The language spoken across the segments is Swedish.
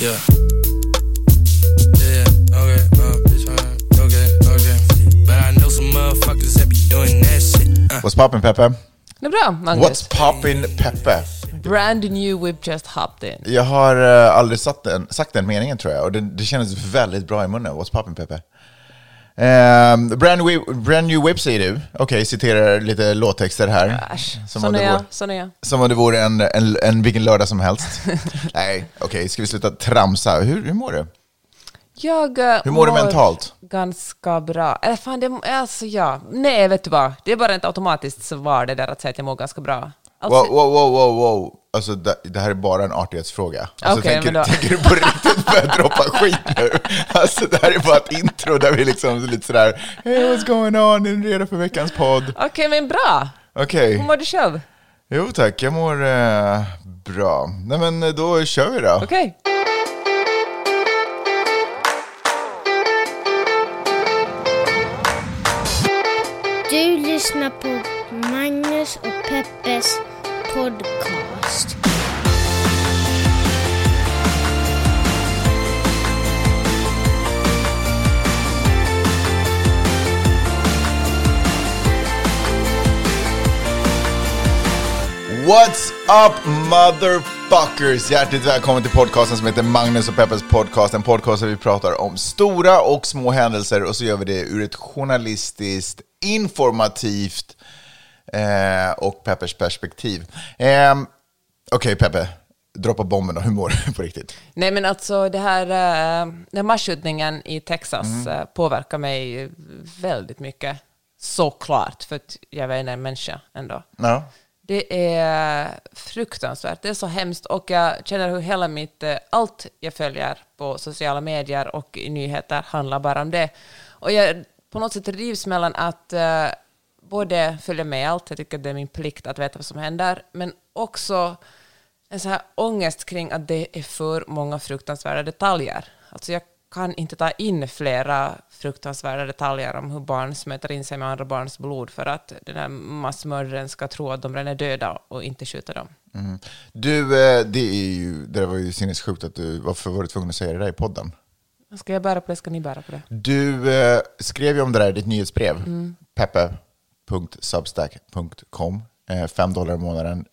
Yeah. Yeah, okay, uh, bitch, uh, okay, okay. But I know some motherfuckers that be doing that shit. Uh. What's poppin' Peppe? Det är bra, Magnus. What's poppin' Peppe? Brand new we've just hopped in. Jag har eh, aldrig sagt den, sagt den meningen tror jag, och det, det kändes väldigt bra i munnen. What's poppin' Peppe? Um, brand, new, brand new whip säger du. Okej, citerar lite låttexter här. Äsch, Som sån är jag. vore- Sån är jag. Som om det vore en, en, en vilken lördag som helst. Nej, okej, ska vi sluta tramsa? Hur, hur mår du? Jag eh, Hur mår du mentalt? Ganska bra. Eller fan, det, alltså ja. Nej, vet du vad? Det är bara ett automatiskt svar det där att säga att jag mår ganska bra. Alltså, Wow, wow, wow, wow, wow. Alltså, det, det här är bara en artighetsfråga. Alltså, Okej, tänker, då- tänker du på riktigt börja droppa skit nu? Alltså, det här är bara ett intro där vi liksom lite sådär, hey what's going on, är ni redo för veckans podd? Okej, men bra. Okej, Hur mår du själv? jo tack, jag mår eh, bra. Nej men eh, då kör vi då. Okej. Du lyssnar på Magnus och Peppes podcast. What's up motherfuckers? Hjärtligt välkommen till podcasten som heter Magnus och Peppers podcast. En podcast där vi pratar om stora och små händelser och så gör vi det ur ett journalistiskt, informativt eh, och Peppers perspektiv. Eh, Okej Peppe, droppa bomben då. Hur mår du på riktigt? Nej, men alltså det här, eh, den här masskjutningen i Texas Mm. eh, påverkar mig väldigt mycket. Såklart, för att jag är en människa ändå. Ja. Det är fruktansvärt. Det är så hemskt och jag känner hur hela mitt, eh, allt jag följer på sociala medier och i nyheter handlar bara om det. Och jag på något sätt rivs mellan att uh, både följa med allt, jag tycker det är min plikt att veta vad som händer, men också en så här ångest kring att det är för många fruktansvärda detaljer. Alltså jag kan inte ta in flera fruktansvärda detaljer om hur barn smöter in sig med andra barns blod för att den här massmördaren ska tro att de redan är döda och inte skjuta dem. Mm. Du, eh, det är ju, det var ju sinnessjukt att du, varför var du tvungen att säga det där i podden? Ska jag bära på det, ska ni bära på det? Du eh, skrev ju om det där i ditt nyhetsbrev, Mm. peppe.substack.com. Eh, fem dollar i månaden,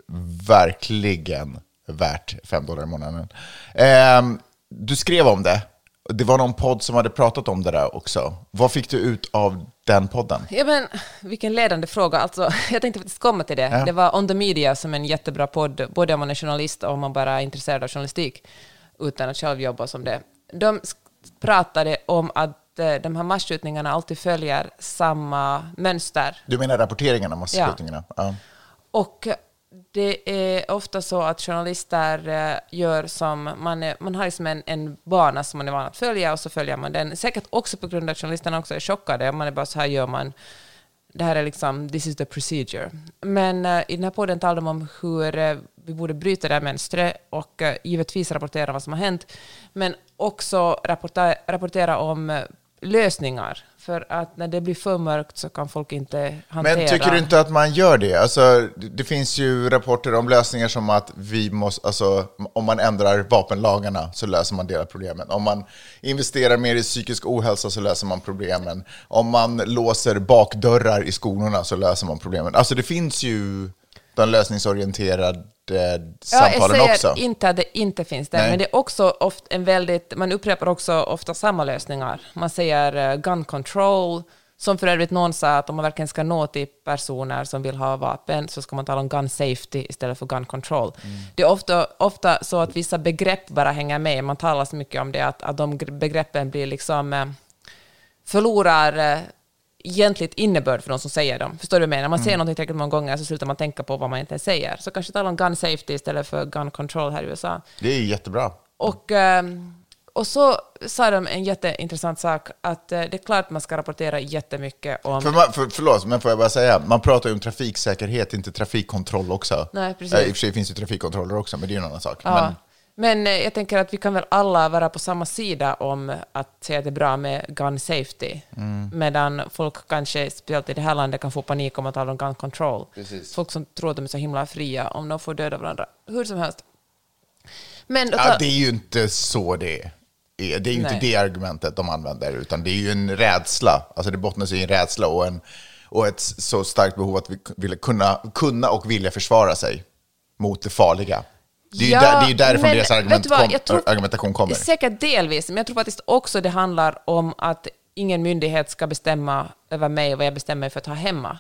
verkligen värt fem dollar i månaden. Eh, du skrev om det, det var någon podd som hade pratat om det där också. Vad fick du ut av den podden? Ja, men, vilken ledande fråga. Alltså, jag tänkte faktiskt komma till det. Ja. Det var On the Media som är en jättebra podd, både om man är journalist och om man bara är intresserad av journalistik, utan att själv jobba som det. De pratade om att eh, de här masskjutningarna alltid följer samma mönster. Du menar rapporteringen om masskjutningarna? Ja. Och det är ofta så att journalister eh, gör som, man, är, man har liksom en, en bana som man är van att följa och så följer man den. Säkert också på grund av att journalisterna också är chockade. Man är bara så här gör man. Det här är liksom, this is the procedure. Men eh, i den här podden talar de om hur eh, vi borde bryta det här mönstret och givetvis rapportera vad som har hänt. Men också rapportera, rapportera om lösningar. För att när det blir för mörkt så kan folk inte hantera... Men tycker du inte att man gör det? Alltså, det finns ju rapporter om lösningar som att vi måste, alltså, om man ändrar vapenlagarna så löser man delar problemen. Om man investerar mer i psykisk ohälsa så löser man problemen. Om man låser bakdörrar i skolorna så löser man problemen. Alltså det finns ju de lösningsorienterade samtalen ja, också. inte att det inte finns det, Nej. men det är också ofta en väldigt, man upprepar också ofta samma lösningar. Man säger eh, gun control, som för övrigt någon sa att om man verkligen ska nå till personer som vill ha vapen så ska man tala om gun safety istället för gun control. Mm. Det är ofta, ofta så att vissa begrepp bara hänger med. Man talar så mycket om det att, att de gre- begreppen blir liksom eh, förlorar eh, egentligt innebörd för de som säger dem. Förstår du vad jag menar? När man säger någonting tillräckligt många gånger så slutar man tänka på vad man inte säger. Så kanske tala om gun safety istället för gun control här i USA. Det är jättebra. Och, ehm, och så sa de en jätteintressant sak, att eh, det är klart man ska rapportera jättemycket om... För man, för, förlåt, men får jag bara säga, man pratar ju om trafiksäkerhet, inte trafikkontroll också. Nej, precis. I och för sig finns det trafikkontroller också, men det är ju en annan sak. Ja. Men, Men eh, jag tänker att vi kan väl alla vara på samma sida om att säga att det är bra med gun safety. Mm. Medan folk kanske, speciellt i det här landet, kan få panik om att tala om gun control. Precis. Folk som tror att de är så himla fria om de får döda varandra. Hur som helst. Men Ja, det är ju inte så det är. Det är ju inte Nej. det argumentet de använder, utan det är ju en rädsla. Alltså det bottnar sig i en rädsla och, en, och ett så starkt behov att vi ville kunna, kunna och vilja försvara sig mot det farliga. Det är ju, Ja, där, det är därifrån men deras argument vad, kom, tror- argumentation kommer. Säkert delvis, men jag tror faktiskt också det handlar om att ingen myndighet ska bestämma över mig vad jag bestämmer mig för att ha hemma.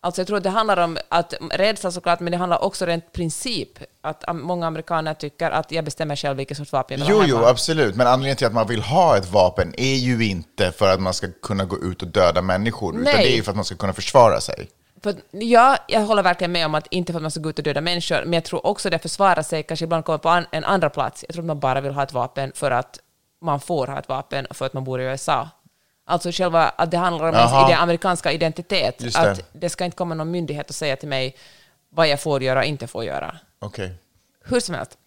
Alltså jag tror att det handlar om att rädsla såklart, men det handlar också rent princip. Att många amerikaner tycker att jag bestämmer själv vilken sorts vapen jag vill Jo, ha jo, hemma. absolut. Men anledningen till att man vill ha ett vapen är ju inte för att man ska kunna gå ut och döda människor, utan Nej. det är ju för att man ska kunna försvara sig. För, ja, jag håller verkligen med om att inte för att man ska gå ut och döda människor, men jag tror också det försvara sig kanske ibland kommer på an, en andra plats. Jag tror att man bara vill ha ett vapen för att man får ha ett vapen för att man bor i USA. Alltså själva att det handlar om ens Jaha. ide, amerikanska identitet. Det. Att det ska inte komma någon myndighet och säga till mig vad jag får göra och inte får göra. Okej. Hur som helst.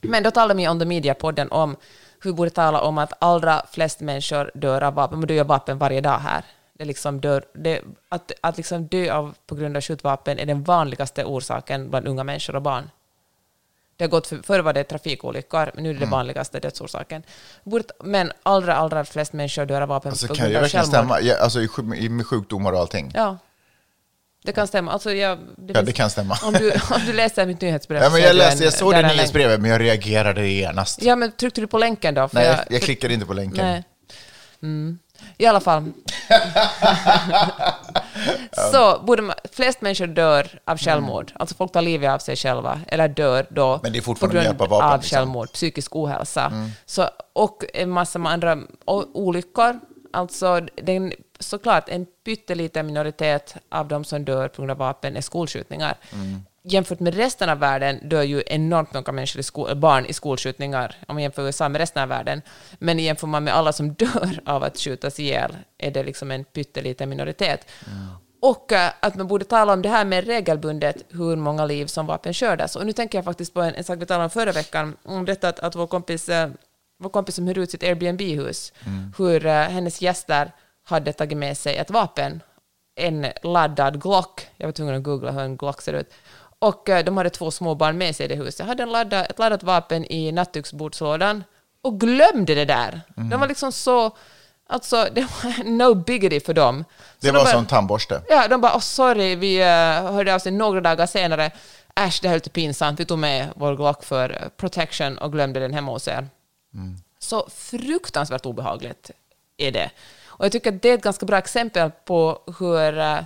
Men då talar vi om The Media-podden om hur vi borde tala om att allra flest människor dör av vapen. Man dör av vapen varje dag här. Det liksom dör, det, att att liksom dö av, på grund av skjutvapen är den vanligaste orsaken bland unga människor och barn. Det har gått för, förr var det trafikolyckor, men nu är det den vanligaste dödsorsaken. Men allra, allra flest människor dör av vapen Alltså, på kan grund det av självmord. stämma? Ja, alltså i, med sjukdomar och allting? Ja. Det kan stämma. Alltså, jag, det Ja, finns- det kan stämma. Om du, om du läser mitt nyhetsbrev Ja, men jag, läste, en- jag såg det nyhetsbrevet, men jag reagerade genast. Ja, men tryckte du på länken då? För Nej, jag, jag- jag klickade inte på länken. Nej. Mm. I alla fall. så borde man, flest människor dör av självmord. Alltså folk tar livet av sig själva, eller dör då Mm. Men det är fortfarande på grund av vapen, av liksom. Mm. självmord, psykisk ohälsa. Så, och en massa andra olyckor. Alltså, den, såklart, en pytteliten minoritet av de som dör på grund av vapen är skolskjutningar. Mm. Jämfört med resten av världen dör ju enormt många människor i sko- barn i skolskjutningar, om man jämför USA med resten av världen. Men jämför man med alla som dör av att skjutas ihjäl är det liksom en pytteliten minoritet. Och eh, att man borde tala om det här med regelbundet, hur många liv som vapen skördas. Och nu tänker jag faktiskt på en, en sak vi talade om förra veckan, om detta att, att vår kompis eh, vår kompis som hyr ut sitt Airbnb-hus, hur eh, hennes gäster hade tagit med sig ett vapen, en laddad Glock. Jag var tvungen att googla hur en Glock ser ut. Och eh, de hade två små barn med sig i det huset. hade en ladda, ett laddat vapen i nattduksbordslådan och glömde det där. De var liksom så... Alltså, det var no biggity för dem. Så Det de var bara- som tandborste. Ja, de bara oh, sorry, vi uh, hörde av sig några dagar senare. Äsch, det här är lite pinsamt. Vi tog med vår Glock för eh, protection och glömde den hemma hos er. Så fruktansvärt obehagligt är det. Och jag tycker att det är ett ganska bra exempel på hur eh,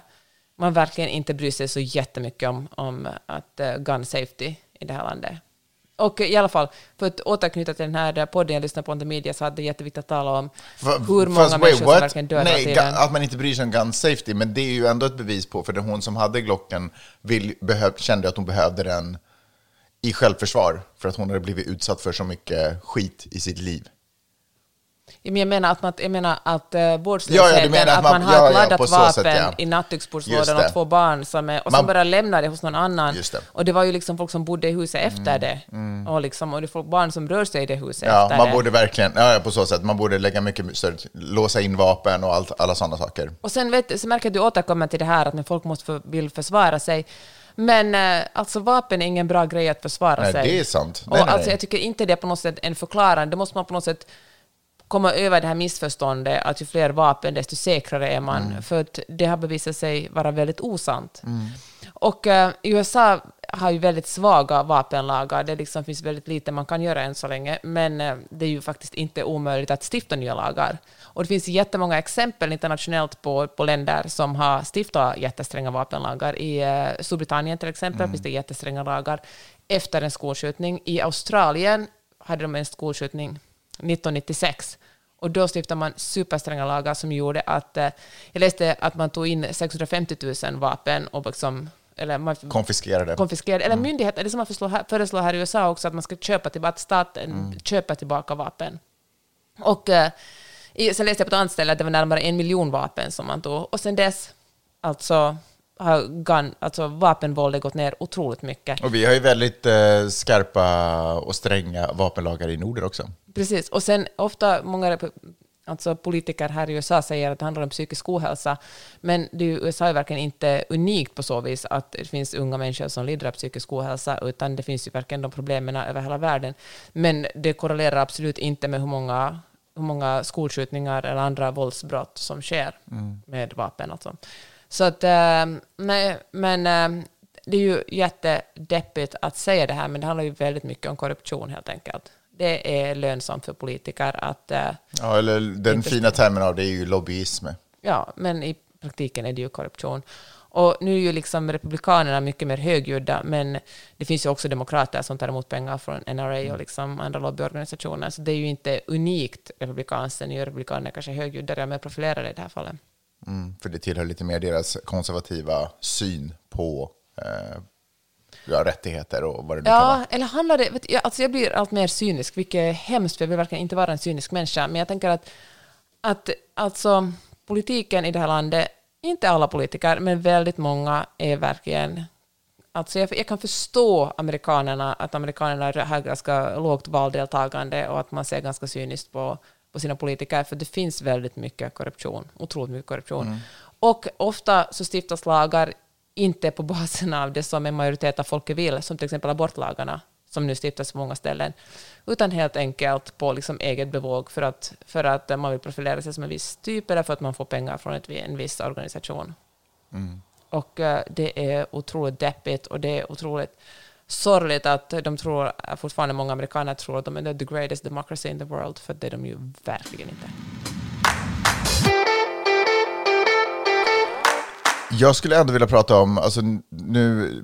man verkligen inte bryr sig så jättemycket om, om att uh, gun safety i det här landet. Och i alla fall, för att återknyta till den här podden jag lyssnade på the media så hade det jätteviktigt att tala om Fa- hur många wait, människor som what? verkligen dör Nej, tiden. att man inte bryr sig om gun safety, men det är ju ändå ett bevis på, för det hon som hade Glocken vill, behöv, kände att hon behövde den i självförsvar, för att hon hade blivit utsatt för så mycket skit i sitt liv. Ja, Jag menar att, man, jag menar att uh, Ja, ja, vårdslösheten, du menar att, att man, man- har ja, ett ja, laddat vapen sätt, ja. i nattduksbordslådan och två barn som är, och Man- som bara lämnar det hos någon annan. Det. Mm, Och det var ju liksom folk som bodde i huset efter det. Och, liksom, och det är folk, barn som rör sig i det huset Ja, man det. borde verkligen, ja, ja, på så sätt, man borde lägga mycket större, låsa in vapen och allt, alla sådana saker. Och sen vet, så märker jag att du återkommer till det här att men folk måste för, vill försvara sig. Men eh, alltså vapen är ingen bra grej att försvara Nej, sig. det är sant. och Nej, nej, alltså, nej. jag tycker inte det är på något sätt en förklaring. Det måste man på något sätt komma över det här missförståndet att ju fler vapen desto säkrare är man. Mm. För att det har bevisat sig vara väldigt osant. Och eh, USA har ju väldigt svaga vapenlagar. Det liksom finns väldigt lite man kan göra än så länge. Men eh, det är ju faktiskt inte omöjligt att stifta nya lagar. Och det finns jättemånga exempel internationellt på, på länder som har stiftat jättestränga vapenlagar. I eh, Storbritannien till exempel finns det jättestränga lagar efter en skolskjutning. I Australien hade de en skolskjutning 1996. Och då stiftade man superstränga lagar som gjorde att... Eh, jag läste att man tog in 650 000 vapen och liksom... Eller man Konfiskerade. konfiskerade. Eller myndigheter, det som man föreslår här, föreslår här i USA också, att man ska köpa tillbaka, att staten köper tillbaka vapen. Och eh, sen läste jag på ett annat ställe att det var närmare en miljon vapen som man tog. Och sen dess, alltså, har gun, alltså vapenvåldet gått ner otroligt mycket. Och vi har ju väldigt eh, skarpa och stränga vapenlagar i Norden också. Precis. Och sen ofta, många Alltså politiker här i USA säger att det handlar om psykisk ohälsa, men det är USA är verkligen inte unikt på så vis att det finns unga människor som lider av psykisk ohälsa, utan det finns ju verkligen de problemen över hela världen. Men det korrelerar absolut inte med hur många, hur många skolskjutningar eller andra våldsbrott som sker med vapen. Alltså. Så att, eh, nej, men eh, det är ju jättedeppigt att säga det här, men det handlar ju väldigt mycket om korruption helt enkelt. Det är lönsamt för politiker att eh, Ja, eller den fina termen av det är ju lobbyism. Ja, men i praktiken är det ju korruption. Och nu är ju liksom republikanerna mycket mer högljudda, men det finns ju också demokrater som tar emot pengar från NRA och liksom andra lobbyorganisationer, så det är ju inte unikt republikanskt, sen är ju republikanerna kanske högljuddare mer profilerade i det här fallet. Mm, för det tillhör lite mer deras konservativa syn på eh, ja, rättigheter och vad det nu kan Ja, vara. eller handlar det... Vet, jag, alltså jag blir allt mer cynisk, vilket är hemskt, för jag vill verkligen inte vara en cynisk människa, men jag tänker att, att alltså, politiken i det här landet, inte alla politiker, men väldigt många är verkligen... Alltså jag, jag kan förstå amerikanerna, att amerikanerna har ganska lågt valdeltagande och att man ser ganska cyniskt på, på sina politiker, för det finns väldigt mycket korruption, otroligt mycket korruption. Och ofta så stiftas lagar inte på basen av det som en majoritet av folket vill, som till exempel abortlagarna, som nu stiftas på många ställen, utan helt enkelt på liksom eget bevåg för att, för att man vill profilera sig som en viss typ eller för att man får pengar från ett, en viss organisation. Och eh, det är otroligt deppigt och det är otroligt sorgligt att de tror, fortfarande många amerikaner tror att de är the greatest democracy in the world, för det är de ju verkligen inte. Jag skulle ändå vilja prata om, alltså nu,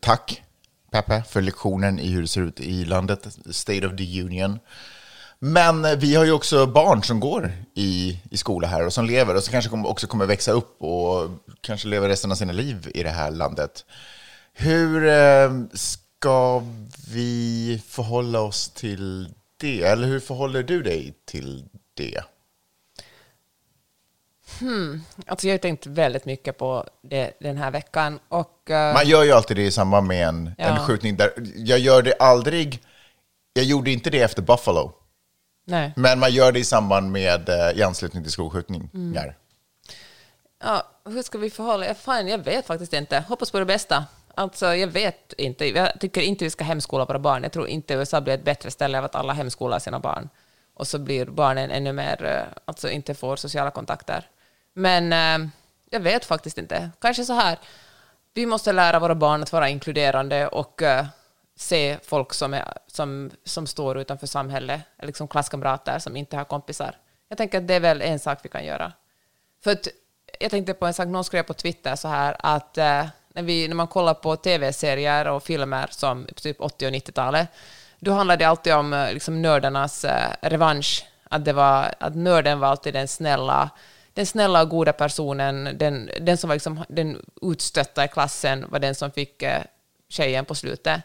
tack Peppe för lektionen i hur det ser ut i landet, State of the Union. Men vi har ju också barn som går i, i skola här och som lever och som kanske också kommer växa upp och kanske leva resten av sina liv i det här landet. Hur eh, ska vi förhålla oss till det? Eller hur förhåller du dig till det? Alltså jag har tänkt väldigt mycket på det den här veckan och eh, Man gör ju alltid det i samband med en, en Ja. skjutning. Där, jag gör det aldrig, jag gjorde inte det efter Buffalo, nej. men man gör det i samband med, eh, i anslutning till skolskjutningar. Mm. Ja, hur ska vi förhålla oss? Fan, jag vet faktiskt inte. Hoppas på det bästa. Alltså, jag vet inte. Jag tycker inte vi ska hemskola våra barn. Jag tror inte USA blir ett bättre ställe av att alla hemskolar sina barn. Och så blir barnen ännu mer, eh, alltså inte får sociala kontakter. Men eh, jag vet faktiskt inte. Kanske så här. Vi måste lära våra barn att vara inkluderande och eh, se folk som, är, som, som står utanför samhället, liksom klasskamrater som inte har kompisar. Jag tänker att det är väl en sak vi kan göra. För att jag tänkte på en sak, någon skrev på Twitter så här att eh, när, vi, när man kollar på tv-serier och filmer som typ 80 och 90-talet, då handlar det alltid om eh, liksom nördarnas eh, revansch. Att, det var, att nörden var alltid den snälla, den snälla och goda personen, den, den som var liksom, den utstötta i klassen var den som fick eh, tjejen på slutet.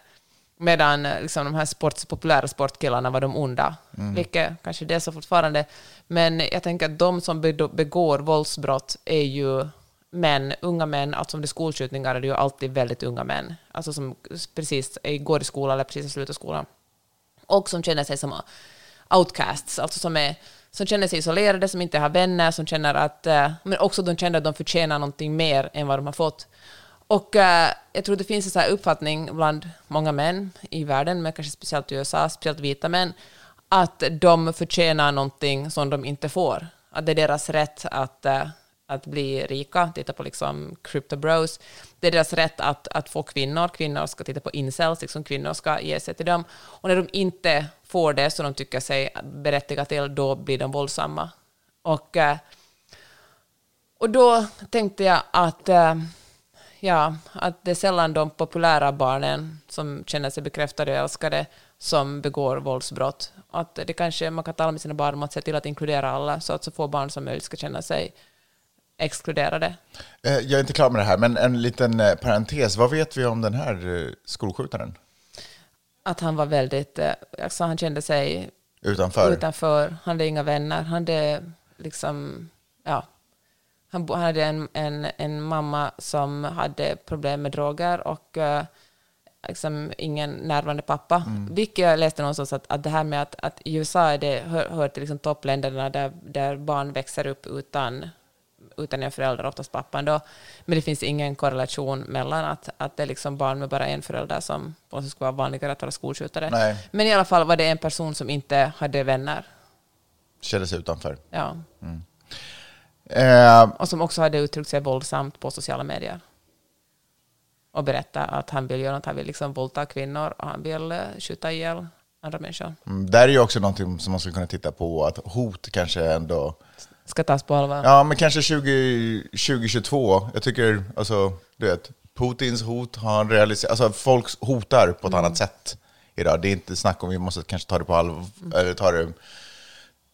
Medan eh, liksom, de här sport, populära sportkillarna var de onda. Vilket kanske det är så fortfarande. Men jag tänker att de som begår våldsbrott är ju men unga män. Alltså om det är skolskjutningar är det ju alltid väldigt unga män. Alltså som precis går i skolan eller precis har slutat skolan. Och som känner sig som outcasts, alltså som, är, som känner sig isolerade, som inte har vänner, som känner att... Eh, men också de känner att de förtjänar någonting mer än vad de har fått. Och eh, jag tror det finns en sån här uppfattning bland många män i världen, men kanske speciellt i USA, speciellt vita män, att de förtjänar någonting som de inte får. Att det är deras rätt att, eh, att bli rika, titta på liksom crypto bros. Det är deras rätt att, att få kvinnor, kvinnor ska titta på incels, liksom kvinnor ska ge sig till dem. Och när de inte får det som de tycker sig berättiga till, då blir de våldsamma. Och, eh, och då tänkte jag att eh, Ja, att det är sällan de populära barnen som känner sig bekräftade och älskade som begår våldsbrott. Att det kanske man kan tala med sina barn om att se till att inkludera alla så att så få barn som möjligt ska känna sig exkluderade. Eh, Jag är inte klar med det här, men en liten eh, parentes. Vad vet vi om den här eh, skolskjutaren Att han var väldigt, alltså han kände sig utanför? utanför, han hade inga vänner, han hade liksom, ja, han hade en, en, en mamma som hade problem med droger och liksom, ingen närvarande pappa. Mm. Vilket jag läste någonstans att, att det här med att, att USA är det, hör, hör till liksom toppländerna där, där barn växer upp utan, utan en förälder, oftast pappan då. Men det finns ingen korrelation mellan att, att det är liksom barn med bara en förälder som på skulle vara vanligare att vara skolskjutare. Nej. Men i alla fall var det en person som inte hade vänner. Kände sig utanför. Ja. Eh, Och som också hade uttryckt sig våldsamt på sociala medier. Och berättat att han vill göra något, han vill liksom våldta kvinnor och han vill uh, skjuta ihjäl andra människor. mm, där är ju också någonting som man skulle kunna titta på, att hot kanske ändå... Ska tas på allvar. Ja, men kanske 20, 2022. Jag tycker, alltså, du vet, Putins hot har realiserat. Alltså, folk hotar på ett annat sätt idag. Det är inte snack om vi måste kanske ta det på allvar, eller ta det...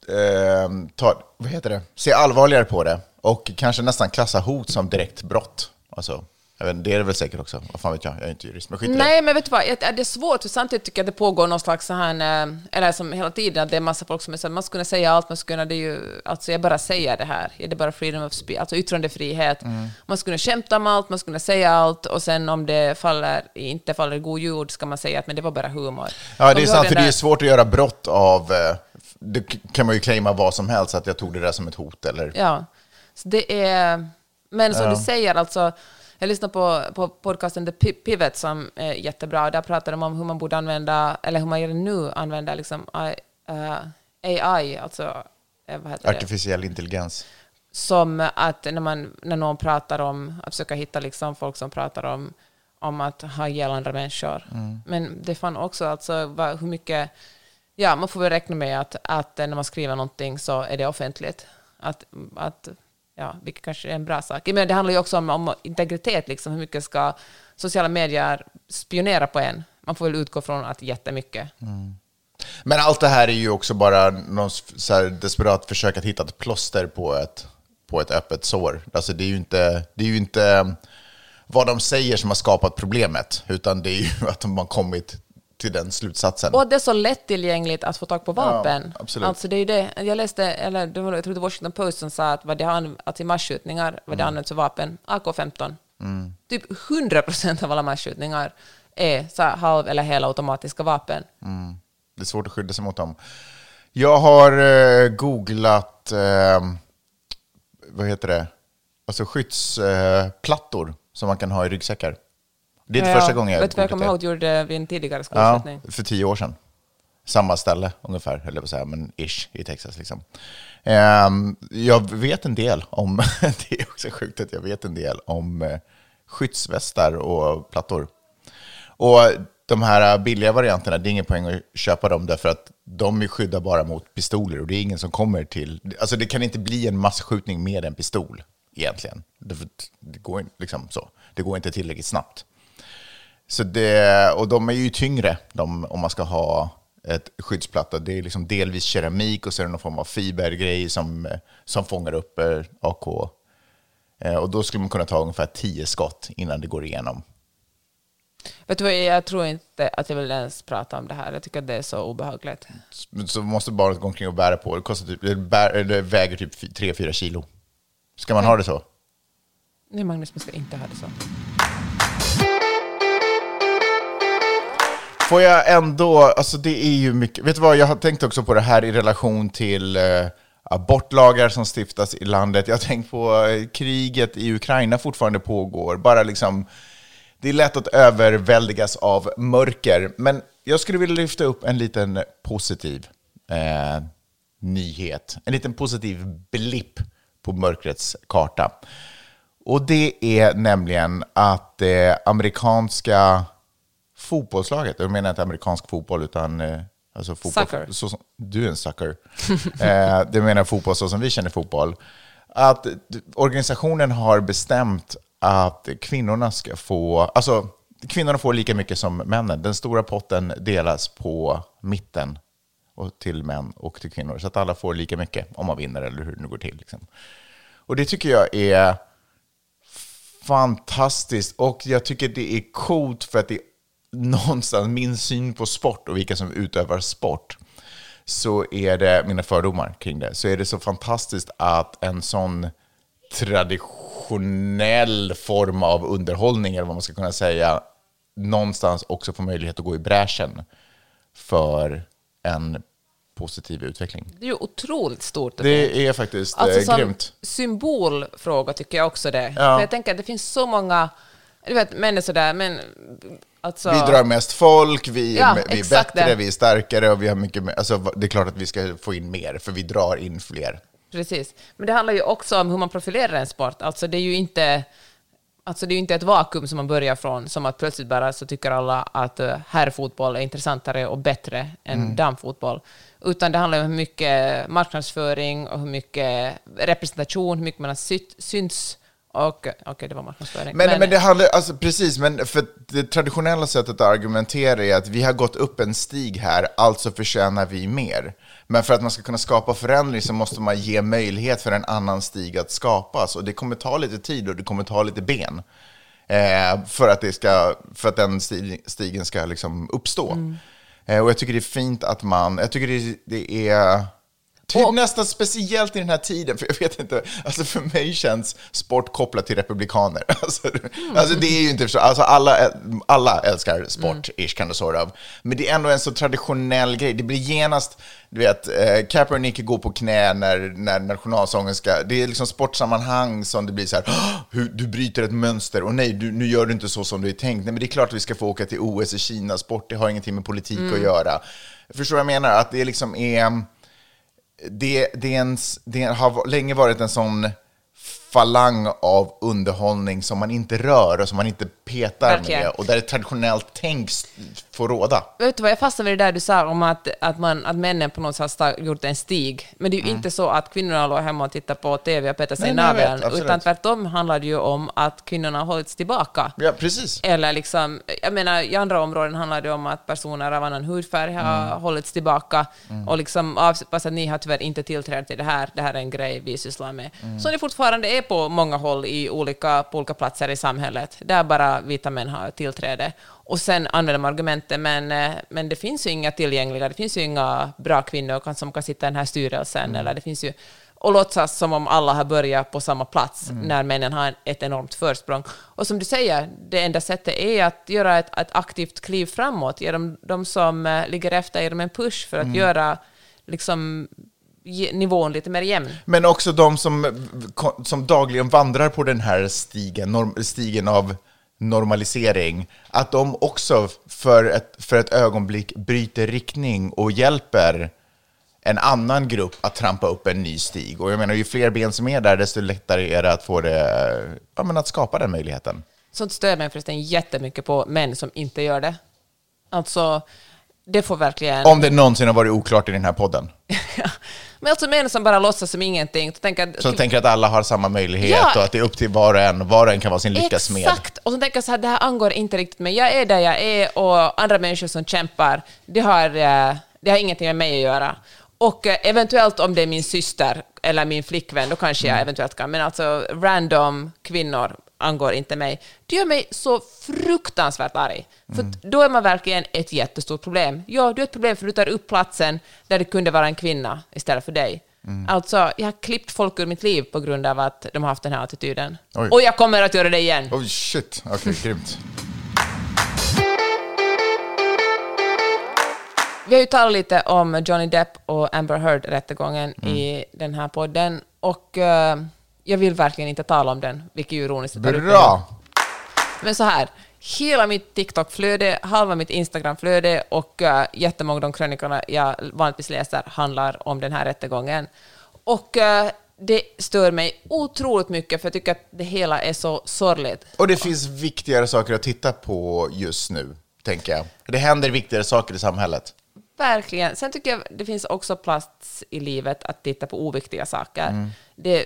Eh, ta, vad heter det? Se allvarligare på det. Och kanske nästan klassa hot som direkt brott. Alltså, jag vet, det är det väl säkert också. Vad fan vet jag? Jag är inte jurist. Men skit i det. Nej, men vet du vad, det är svårt, för samtidigt tycker jag att det pågår någon slags så här, eh, eller som hela tiden, att det är massa folk som är så här, man skulle kunna säga allt, man skulle kunna, det är ju, alltså jag bara säger det här, är det bara freedom of speech, alltså yttrandefrihet. Mm. Man skulle kunna skämta om allt, man skulle kunna säga allt, och sen om det faller, inte faller i god jord, ska man säga att men det var bara humor. Ja, det är sant, för det är där- svårt att göra brott av... eh, Det kan man ju claima vad som helst, att jag tog det där som ett hot eller... Ja, så det är... Men som du säger, alltså, jag lyssnar på, på podcasten The Pi- Pivot som är jättebra. Där pratar de om hur man borde använda, eller hur man redan nu använder liksom, I- eh, AI, alltså eh, vad heter det? Artificiell intelligens. som att när, man, när någon pratar om, att försöka hitta liksom folk som pratar om, om att ha ihjäl andra människor. Men det fann också alltså vad, hur mycket, ja man får väl räkna med att, att när man skriver någonting så är det offentligt. Att, att, ja, vilket kanske är en bra sak. Men det handlar ju också om, om integritet, liksom, hur mycket ska sociala medier spionera på en? Man får väl utgå från att jättemycket. Mm. Men allt det här är ju också bara någon så här desperat försök att hitta ett plåster på ett, på ett öppet sår. Alltså det är ju inte, det är ju inte eh, vad de säger som har skapat problemet, utan det är ju att de har kommit till den slutsatsen. Och att det är så lättillgängligt att få tag på vapen. Ja, absolut. Alltså det är ju det. Jag läste, eller det var, jag tror det var Washington Post som sa att, vad det har, att i masskjutningar, vad det Mm. används för vapen, AK-15. Typ 100 procent av alla masskjutningar är så halv eller hela automatiska vapen. Det är svårt att skydda sig mot dem. Jag har eh, googlat, eh, vad heter det, alltså skyddsplattor som man kan ha i ryggsäckar. Det är inte Ja, första gången jag Vet du vad jag kommer ihåg att du gjorde det vid en tidigare Ja, skolskjutning? för tio år sedan. Samma ställe ungefär, på att säga, men ish i Texas. Liksom. Ehm, jag vet en del om, det är också sjukt att jag vet en del om eh, skyddsvästar och plattor. Och de här billiga varianterna, det är ingen poäng att köpa dem därför att de är skyddar bara mot pistoler och det är ingen som kommer till... Alltså det kan inte bli en massskjutning med en pistol egentligen. Det, går, liksom så. det går inte tillräckligt snabbt. Så det, och de är ju tyngre de, om man ska ha ett skyddsplatta. Det är liksom delvis keramik och så är det någon form av fibergrej som, som fångar upp eh, AK. Eh, Och då skulle man kunna ta ungefär 10 skott innan det går igenom. Vet du vad, jag tror inte att jag vill ens prata om det här. Jag tycker att det är så obehagligt. Så måste barnet gå omkring och bära på. Det, kostar typ, det, bär, det väger typ 3-4 kilo. Ska man ha det så? Nej, Magnus, man ska inte ha det så. Får jag ändå, alltså det är ju mycket, vet du vad, jag har tänkt också på det här i relation till eh, abortlagar som stiftas i landet. Jag har tänkt på eh, kriget i Ukraina fortfarande pågår. Bara liksom, det är lätt att överväldigas av mörker. Men jag skulle vilja lyfta upp en liten positiv eh, nyhet. En liten positiv blipp på mörkrets karta. Och det är nämligen att det amerikanska fotbollslaget, jag menar inte amerikansk fotboll utan eh, alltså fotboll. Sucker. Så, du är en sucker. eh, det menar fotboll så som vi känner fotboll. Att organisationen har bestämt att kvinnorna ska få, alltså kvinnorna får lika mycket som männen. Den stora potten delas på mitten och till män och till kvinnor. Så att alla får lika mycket om man vinner eller hur det nu går till. Liksom. Och det tycker jag är fantastiskt och jag tycker det är coolt för att det någonstans min syn på sport och vilka som utövar sport så är det mina fördomar kring det. Så är det så fantastiskt att en sån traditionell form av underhållning eller vad man ska kunna säga någonstans också få möjlighet att gå i bräschen för en positiv utveckling. Det är ju otroligt stort. Det är faktiskt Alltså eh, som grymt. symbolfråga tycker jag också det. Ja. För jag tänker att det finns så många, du vet, män är sådär, men alltså... Vi drar mest folk, vi, Ja, vi är bättre, det. vi är starkare och vi har mycket mer. Alltså, det är klart att vi ska få in mer, för vi drar in fler. Precis. Men det handlar ju också om hur man profilerar en sport. Alltså det är ju inte, alltså det är inte ett vakuum som man börjar från, som att plötsligt bara så tycker alla att uh, herrfotboll är intressantare och bättre än Mm. damfotboll. Utan det handlar om hur mycket marknadsföring och hur mycket representation, hur mycket man har syt, syns. Och okej, det var marknadsföring. Men, men, det handlar, alltså precis, men för det traditionella sättet att argumentera är att vi har gått upp en stig här, alltså förtjänar vi mer. Men för att man ska kunna skapa förändring så måste man ge möjlighet för en annan stig att skapas. Och det kommer ta lite tid och det kommer ta lite ben. Eh, för, att det ska, för att den sti- stigen ska liksom uppstå. Eh, och jag tycker det är fint att man, jag tycker det, det är Typ nästan speciellt i den här tiden, för jag vet inte, alltså för mig känns sport kopplat till republikaner. Alltså, alltså det är ju inte så, alltså alla, alla älskar sport, ish kind of sort of. Men det är ändå en så traditionell grej. Det blir genast, du vet, eh, Kaepernick går på knä när, när nationalsången ska, det är liksom sportsammanhang som det blir så här, "Åh, hur, du bryter ett mönster, och nej, du, nu gör du inte så som du är tänkt. Nej, men det är klart att vi ska få åka till OS i Kina, sport, det har ingenting med politik att göra. Förstår du vad jag menar? Att det liksom är det, det, är en, det har länge varit en sån falang av underhållning som man inte rör och som man inte petar Verkligen. med och där ett traditionellt tänk s- får råda. Vet du vad, jag fastnade vid det där du sa om att, att, man, att männen på något sätt har gjort en stig. Men det är ju inte så att kvinnorna låg hemma och tittade på TV och petade sig i naveln, utan tvärtom handlar det ju om att kvinnorna har hållits tillbaka. Ja, precis. Eller liksom, jag menar, i andra områden handlar det om att personer av annan hudfärg har Mm. hållits tillbaka och liksom avsett att ni har tyvärr inte tillträde till det här, det här är en grej vi sysslar med. Mm. Så det fortfarande är på många håll i olika, på olika platser i samhället, där bara vita män har tillträde. Och sen använder man argumentet, men, eh, men det finns ju inga tillgängliga, det finns ju inga bra kvinnor som kan sitta i den här styrelsen, Mm. eller det finns ju och låtsas som om alla har börjat på samma plats Mm. när männen har ett enormt försprång. Och som du säger, det enda sättet är att göra ett, ett aktivt kliv framåt, ge dem, de som eh, ligger efter, ge dem en push för att Mm. göra liksom, nivån lite mer jämn. Men också de som, som dagligen vandrar på den här stigen, norm, stigen av normalisering, att de också för ett, för ett ögonblick bryter riktning och hjälper en annan grupp att trampa upp en ny stig. Och jag menar, ju fler ben som är där, desto lättare är det att få det, ja, men att skapa den möjligheten. Sånt stör mig förresten jättemycket på män som inte gör det. Alltså, det får verkligen... Om det någonsin har varit oklart i den här podden. Men alltså män som bara låtsas som ingenting. Så tänker, att- Som tänker att alla har samma möjlighet Ja. och att det är upp till var och en. Var och en kan vara sin lyckas med. Exakt! Och så tänker jag så här, det här angår inte riktigt mig. Jag är där jag är och andra människor som kämpar, det har, eh, det har ingenting med mig att göra. Och eh, eventuellt om det är min syster eller min flickvän, då kanske Mm. jag eventuellt kan. Men alltså random kvinnor angår inte mig. Det gör mig så fruktansvärt arg. För Mm. då är man verkligen ett jättestort problem. Ja, du är ett problem för du tar upp platsen där det kunde vara en kvinna istället för dig. Mm. Alltså, jag har klippt folk ur mitt liv på grund av att de har haft den här attityden. Oj. Och jag kommer att göra det igen. Oh shit, okej, grymt. Vi har ju talat lite om Johnny Depp och Amber Heard-rättegången i den här podden. Och eh, jag vill verkligen inte tala om den, vilket är ironiskt. Bra! Men så här, hela mitt TikTok-flöde, halva mitt Instagram-flöde och uh, jättemånga av de krönikorna jag vanligtvis läser handlar om den här rättegången. Och eh, det stör mig otroligt mycket, för jag tycker att det hela är så sorgligt. Och det finns viktigare saker att titta på just nu, tänker jag. Det händer viktigare saker i samhället. Verkligen. Sen tycker jag det finns också plats i livet att titta på oviktiga saker. Mm. Det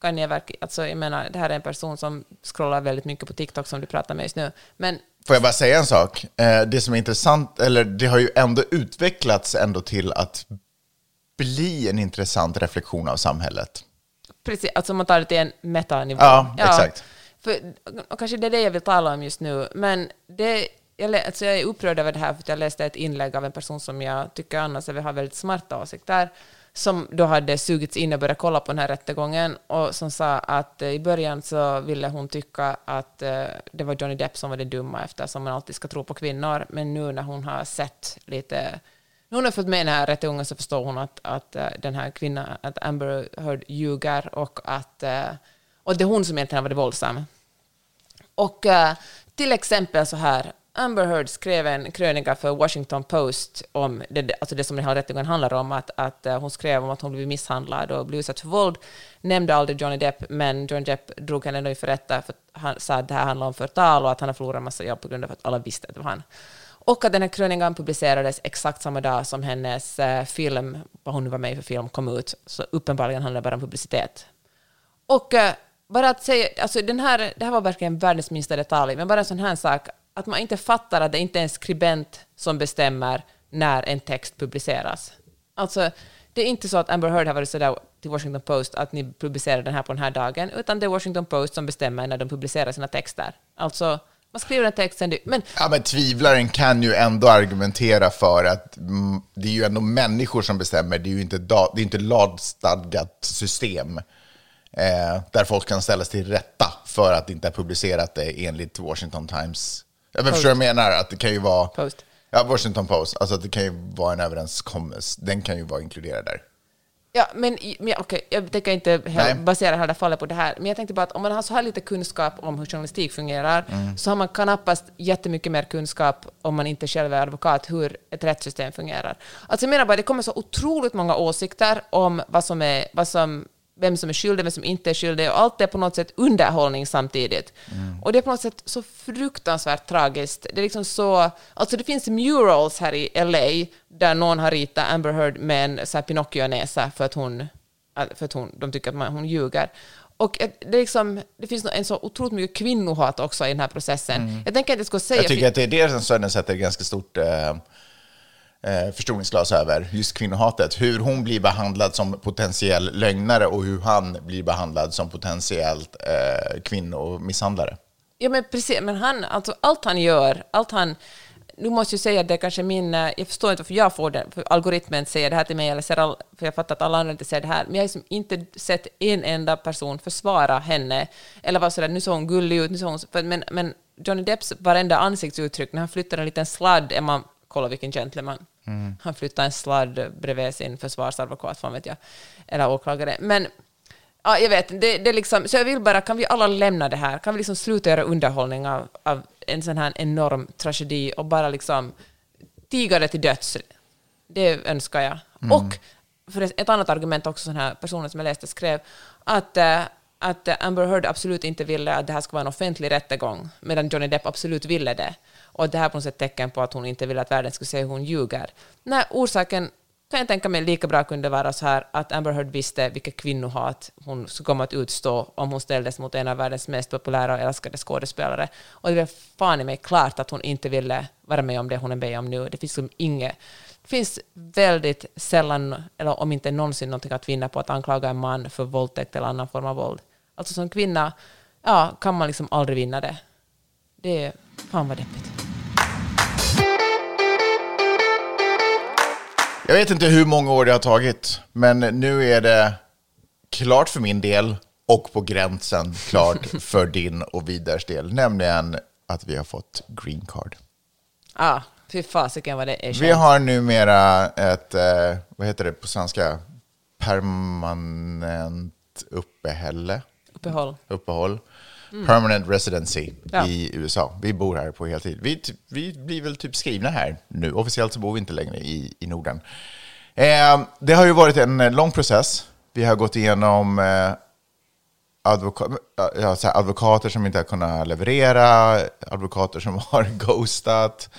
kan jag verkligen... Alltså, jag menar, det här är en person som scrollar väldigt mycket på TikTok som du pratar med just nu. Men Får jag bara säga en sak? Eh, Det som är intressant, eller det har ju ändå utvecklats ändå till att bli en intressant reflektion av samhället. precis, alltså man tar det till en metanivå. Ja, exakt. För, och kanske det är det jag vill tala om just nu, men det jag, alltså jag är upprörd över det här för att jag läste ett inlägg av en person som jag tycker annars har väldigt smarta åsikter, som då hade sugits in och börjat kolla på den här rättegången och som sa att eh, i början så ville hon tycka att eh, det var Johnny Depp som var det dumma eftersom man alltid ska tro på kvinnor, men nu när hon har sett lite nu har fått följt med den här rättegången så förstår hon att, att eh, den här kvinnan, att Amber Heard ljuger och att och det är hon som egentligen har varit våldsam. Och till exempel så här, Amber Heard skrev en krönika för Washington Post om det, alltså det som den här rättegången handlar om, att, att eh, hon skrev om att hon blivit misshandlad och blivit utsatt för våld, nämnde aldrig Johnny Depp, men Johnny Depp drog henne ändå inför rätta för att han sa att det här handlar om förtal och att han har förlorat en massa jobb på grund av att alla visste att det var han. Och att den här krönikan publicerades exakt samma dag som hennes eh, film, vad hon nu var med i för film, kom ut. Så uppenbarligen handlar det bara om publicitet. Och eh, bara att säga, alltså den här, det här var verkligen världens minsta detalj, men bara en sån här sak, att man inte fattar att det inte är en skribent som bestämmer när en text publiceras. Alltså, det är inte så att Amber Heard har varit sådär till Washington Post att ni publicerar den här på den här dagen, utan det är Washington Post som bestämmer när de publicerar sina texter. Alltså, man skriver en text, sen men Ja, men tvivlaren kan ju ändå argumentera för att mm, det är ju ändå människor som bestämmer. Det är ju inte, da, det är inte lagstadgat system eh, där folk kan ställas till rätta för att inte ha publicerat det enligt Washington Times. Jag förstår vad jag menar? Att det kan ju vara... Post. Ja, Washington Post. Alltså att det kan ju vara en överenskommelse. Den kan ju vara inkluderad där. Ja, men, men okej, jag tänker inte Nej. basera hela fallet på det här, men jag tänkte bara att om man har så här lite kunskap om hur journalistik fungerar, Mm. så har man knappast jättemycket mer kunskap om man inte själv är advokat, hur ett rättssystem fungerar. Alltså jag menar bara, det kommer så otroligt många åsikter om vad som är, vad som, vem som är skyldig, vem som inte är skyldig, och allt är på något sätt underhållning samtidigt. Mm. Och det är på något sätt så fruktansvärt tragiskt. Det är liksom så, alltså det finns murals här i LA där någon har ritat Amber Heard med en så här Pinocchio-näsa för att hon, för att hon, de tycker att man, hon ljuger. Och det, är liksom, det finns en så otroligt mycket kvinnohat också i den här processen. Jag tänker att jag ska säga... Mm. Jag tycker att det är det som sätter ett ganska stort eh, eh, förstoringsglas över, just kvinnohatet. Hur hon blir behandlad som potentiell lögnare och hur han blir behandlad som potentiellt eh, kvinnomisshandlare. Ja, men precis. Men han, alltså allt han gör, allt han... Nu måste jag säga att det är kanske min... Eh, jag förstår inte varför jag får det, för algoritmen säger det här till mig, eller ser all, för jag fattar att alla andra inte ser det här, men jag har liksom inte sett en enda person försvara henne, eller vara sådär, nu såg hon gullig ut, nu såg hon... För, men, men Johnny Depps varenda ansiktsuttryck, när han flyttar en liten sladd, är man... Kolla vilken gentleman. Han flyttar en sladd bredvid sin försvarsadvokat, fan vet jag, eller åklagare. Men Ja, jag vet. Det, det liksom, så jag vill bara, kan vi alla lämna det här? Kan vi liksom sluta göra underhållning av, av en sån här enorm tragedi och bara liksom tiga det till döds? Det önskar jag. Och för ett annat argument också, den här personen som jag läste skrev, att, eh, att Amber Heard absolut inte ville att det här skulle vara en offentlig rättegång, medan Johnny Depp absolut ville det. Och att det här är på något sätt tecken på att hon inte vill att världen ska se hur hon ljuger. Nej, orsaken kan jag tänka mig lika bra kunde vara så här att Amber Heard visste vilket kvinnohat hon skulle komma att utstå om hon ställdes mot en av världens mest populära och älskade skådespelare. Och det är fan i mig klart att hon inte ville vara med om det hon är med om nu. Det finns liksom inget det finns väldigt sällan, eller om inte någonsin, någonting att vinna på att anklaga en man för våldtäkt eller annan form av våld. Alltså som kvinna, ja, kan man liksom aldrig vinna det. Det är fan vad deppigt. Jag vet inte hur många år det har tagit, men nu är det klart för min del och på gränsen klart för din och Vidars del, nämligen att vi har fått green card. Ja, fy fasiken vad det är Vi skönt. har numera ett, eh, vad heter det på svenska, permanent uppehälle, Uppehåll. uppehåll. Permanent residency Ja. i USA. Vi bor här på heltid. Vi, vi blir väl typ skrivna här nu. Officiellt så bor vi inte längre i, i Norden. Eh, det har ju varit en eh, lång process. Vi har gått igenom eh, advoka- ja, så här, advokater som inte har kunnat leverera, advokater som har ghostat.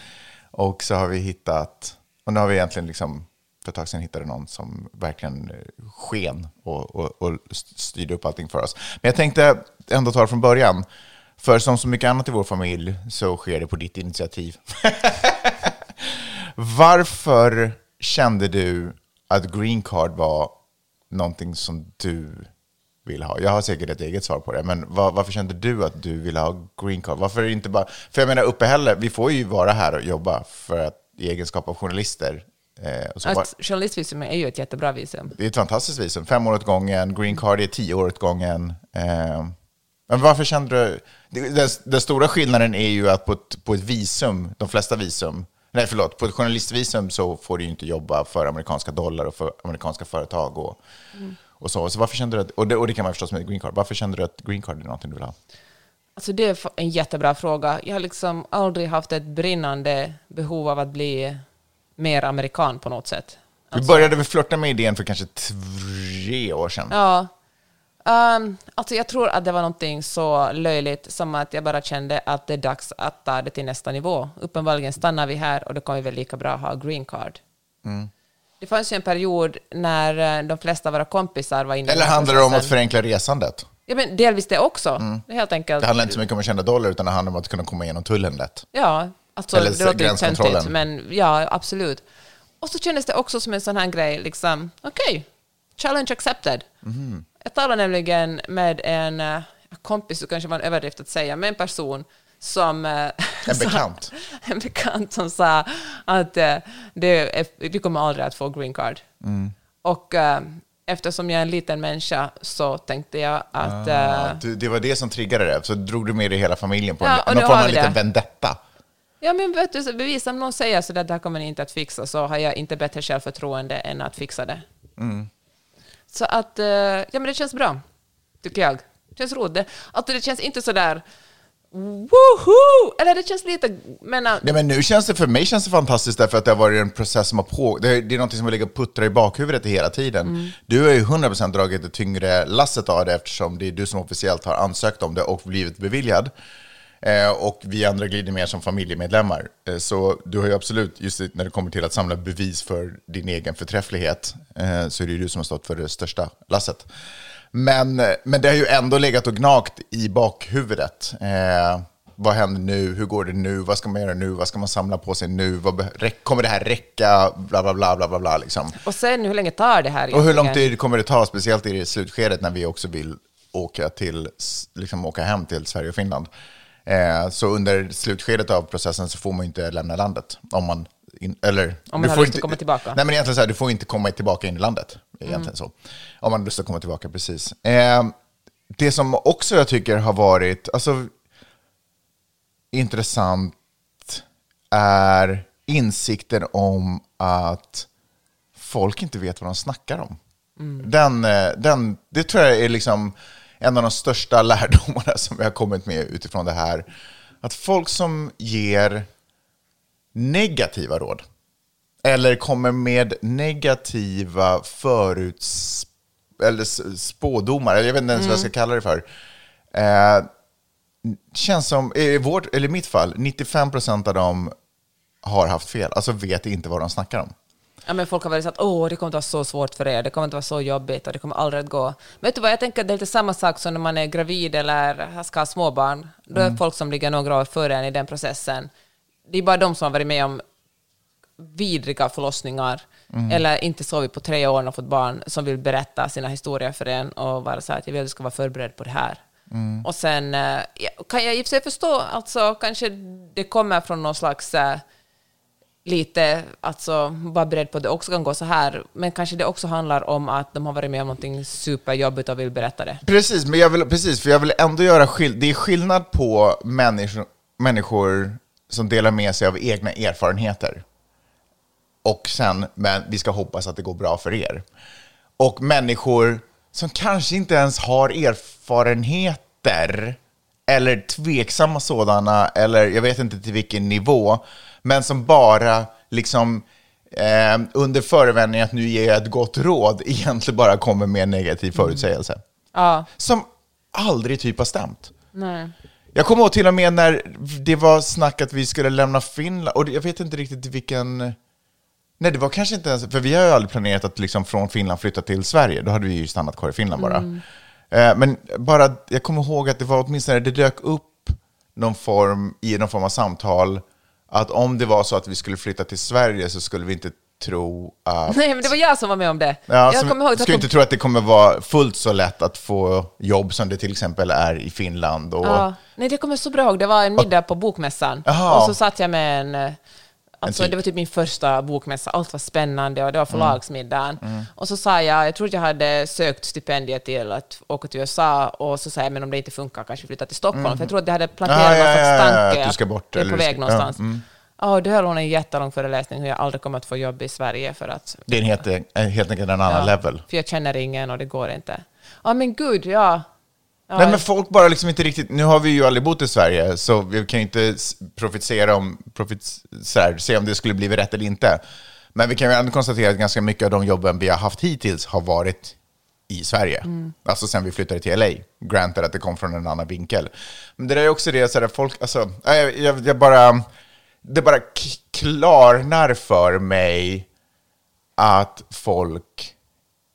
Och så har vi hittat, och nu har vi egentligen liksom för ett tag sedan hittade någon som verkligen eh, sken och, och, och styrde upp allting för oss. Men jag tänkte ändå ta det från början. För som så mycket annat i vår familj så sker det på ditt initiativ. Varför kände du att green card var någonting som du vill ha? Jag har säkert ett eget svar på det, men var, varför kände du att du ville ha green card? Varför är det inte bara... För jag menar, uppehälle, vi får ju vara här och jobba för att, i egenskap av journalister. Eh, bara, Att journalistvisum är ju ett jättebra visum. det är ett fantastiskt visum. Fem år åt gången, green card är tio år åt gången. Eh, men varför kände du... Den, den stora skillnaden är ju att på ett, på ett visum, de flesta visum, nej förlåt, på ett journalistvisum så får du ju inte jobba för amerikanska dollar och för amerikanska företag och, och så. Så varför kände du att, och det, och det kan man förstås med green card, varför kände du att green card är någonting du vill ha? Alltså det är en jättebra fråga. Jag har liksom aldrig haft ett brinnande behov av att bli mer amerikan på något sätt. Vi började väl flirta med idén för kanske tre år sedan. Ja. Um, alltså jag tror att det var någonting så löjligt som att jag bara kände att det är dags att ta det till nästa nivå. Uppenbarligen stannar vi här och då kommer vi väl lika bra ha green card. Mm. Det fanns ju en period när eh, de flesta av våra kompisar var inne Eller handlar det om att förenkla resandet? Ja, men delvis det också. Det är helt enkelt... Det handlar inte så mycket om att tjäna dollar, utan det handlar om att kunna komma igenom tullen lätt. Ja, alltså Eller det låter ju töntigt, men ja, absolut. Och så kändes det också som en sån här grej, liksom, okej, challenge accepted. Mhm. Jag talade nämligen med en eh, kompis, det kanske var en överdrift att säga, men en person som... eh, En sa- bekant. en bekant som sa att eh, det är, vi kommer aldrig att få green card. Mm. Och eftersom jag är en liten människa så tänkte jag att... Ah, du, det var det som triggade det, så drog du med dig hela familjen på Ja, en, någon form av liten det. vendetta. Ja, men vet du, bevis om någon säger så där, det här kommer ni inte att fixa, så har jag inte bättre självförtroende än att fixa det. Mm. Så att, eh, ja men det känns bra, tycker jag. Det känns roligt. Alltså det känns inte så där, woho! Eller det känns lite, men... äh, Nej, men nu känns det, för mig känns det fantastiskt därför att det har varit en process som har på. Det är, det är något som har legat och puttrat i bakhuvudet hela tiden. Mm. Du har ju 100% dragit det tyngre lasset av det eftersom det är du som officiellt har ansökt om det och blivit beviljad. Eh, och vi andra glider mer som familjemedlemmar. Eh, så du har ju absolut, just när det kommer till att samla bevis för din egen förträfflighet, eh, så är det ju du som har stått för det största lasset. Men, men det har ju ändå legat och gnagt i bakhuvudet. Eh, vad händer nu? Hur går det nu? Vad ska man göra nu? Vad ska man samla på sig nu? Kommer det här räcka? Bla, bla, bla, bla, bla, bla liksom. Och sen hur länge tar det här Och hur lång egentligen? tid kommer det ta, speciellt i det slutskedet när vi också vill åka, till, liksom åka hem till Sverige och Finland. Eh, så under slutskedet av processen så får man ju inte lämna landet. Om man, in, eller, man du har lust att komma tillbaka. Nej, men egentligen så här, du får inte komma tillbaka in i landet. Egentligen så. Om man har lust att komma tillbaka, precis. Eh, det som också jag tycker har varit alltså, intressant är insikten om att folk inte vet vad de snackar om. Den, eh, den, det tror jag är liksom en av de största lärdomarna som vi har kommit med utifrån det här. Att folk som ger negativa råd eller kommer med negativa föruts eller spådomar, eller jag vet inte ens vad jag ska kalla det för. Eh, känns som, i vårt, eller i mitt fall, 95% av dem har haft fel, alltså vet inte vad de snackar om. Ja, men folk har varit så att åh, det kommer att vara så svårt för er, det kommer att vara så jobbigt och det kommer aldrig att gå. Men vet du vad, jag tänker att det är lite samma sak som när man är gravid eller ska ha småbarn. Då är folk som ligger några år före en i den processen. Det är bara de som har varit med om vidriga förlossningar eller inte sovit på tre år och fått barn som vill berätta sina historier för en och vara så här att jag vill att du ska vara förberedd på det här. Och sen eh, kan jag i och för sig förstå, alltså kanske det kommer från någon slags eh, lite, alltså vara beredd på att det också kan gå så här, men kanske det också handlar om att de har varit med om någonting superjobbigt och vill berätta det. Precis, men jag vill, precis, för jag vill ändå göra skillnad. Det är skillnad på människor, människor som delar med sig av egna erfarenheter. Och sen, men vi ska hoppas att det går bra för er. Och människor som kanske inte ens har erfarenheter, eller tveksamma sådana, eller jag vet inte till vilken nivå, men som bara liksom eh, under förevändning att nu ger jag ett gott råd, egentligen bara kommer med en negativ förutsägelse. Ja, Som aldrig typ har stämt. nej. Jag kommer ihåg till och med när det var snack att vi skulle lämna Finland, och jag vet inte riktigt vilken... Nej, det var kanske inte ens... För vi har ju aldrig planerat att liksom från Finland flytta till Sverige. Då hade vi ju stannat kvar i Finland bara. Eh, Men bara, jag kommer ihåg att det var åtminstone, det dök upp någon form, i någon form av samtal, att om det var så att vi skulle flytta till Sverige så skulle vi inte tro att... Nej, men det var jag som var med om det. Ja, jag kommer ihåg att ska jag inte tro att det kommer vara fullt så lätt att få jobb som det till exempel är i Finland. Och, Ja, nej, det kommer jag så bra ihåg. Det var en middag på Bokmässan. Jaha. Och så satt jag med en... Alltså, typ. det var typ min första bokmässa. Allt var spännande och det var Mm. förlagsmiddagen. Och så sa jag, jag trodde jag hade sökt stipendiet till att åka till USA och så sa jag, men om det inte funkar kanske flytta till Stockholm. För jag trodde att jag hade planterat Ah, någon ja, ja, ja, tanke att du ska bort, jag är eller på väg ska- någonstans. ja, mm. Ja, och då höll hon en jättelång föreläsning hur jag aldrig kommer att få jobb i Sverige för att Det är helt, helt enkelt en annan level. För jag känner ingen och det går inte. Ja, men gud, ja. Ja Nej, men folk bara liksom inte riktigt... Nu har vi ju aldrig bott i Sverige, så vi kan ju inte profetera om, här, se om det skulle bli rätt eller inte. Men vi kan ju ändå konstatera att ganska mycket av de jobben vi har haft hittills har varit i Sverige. Alltså sen vi flyttade till LA. Granted att det kom från en annan vinkel. Men det där är också det, så där, folk, alltså, jag, jag, jag bara... Det bara klarnar för mig att folk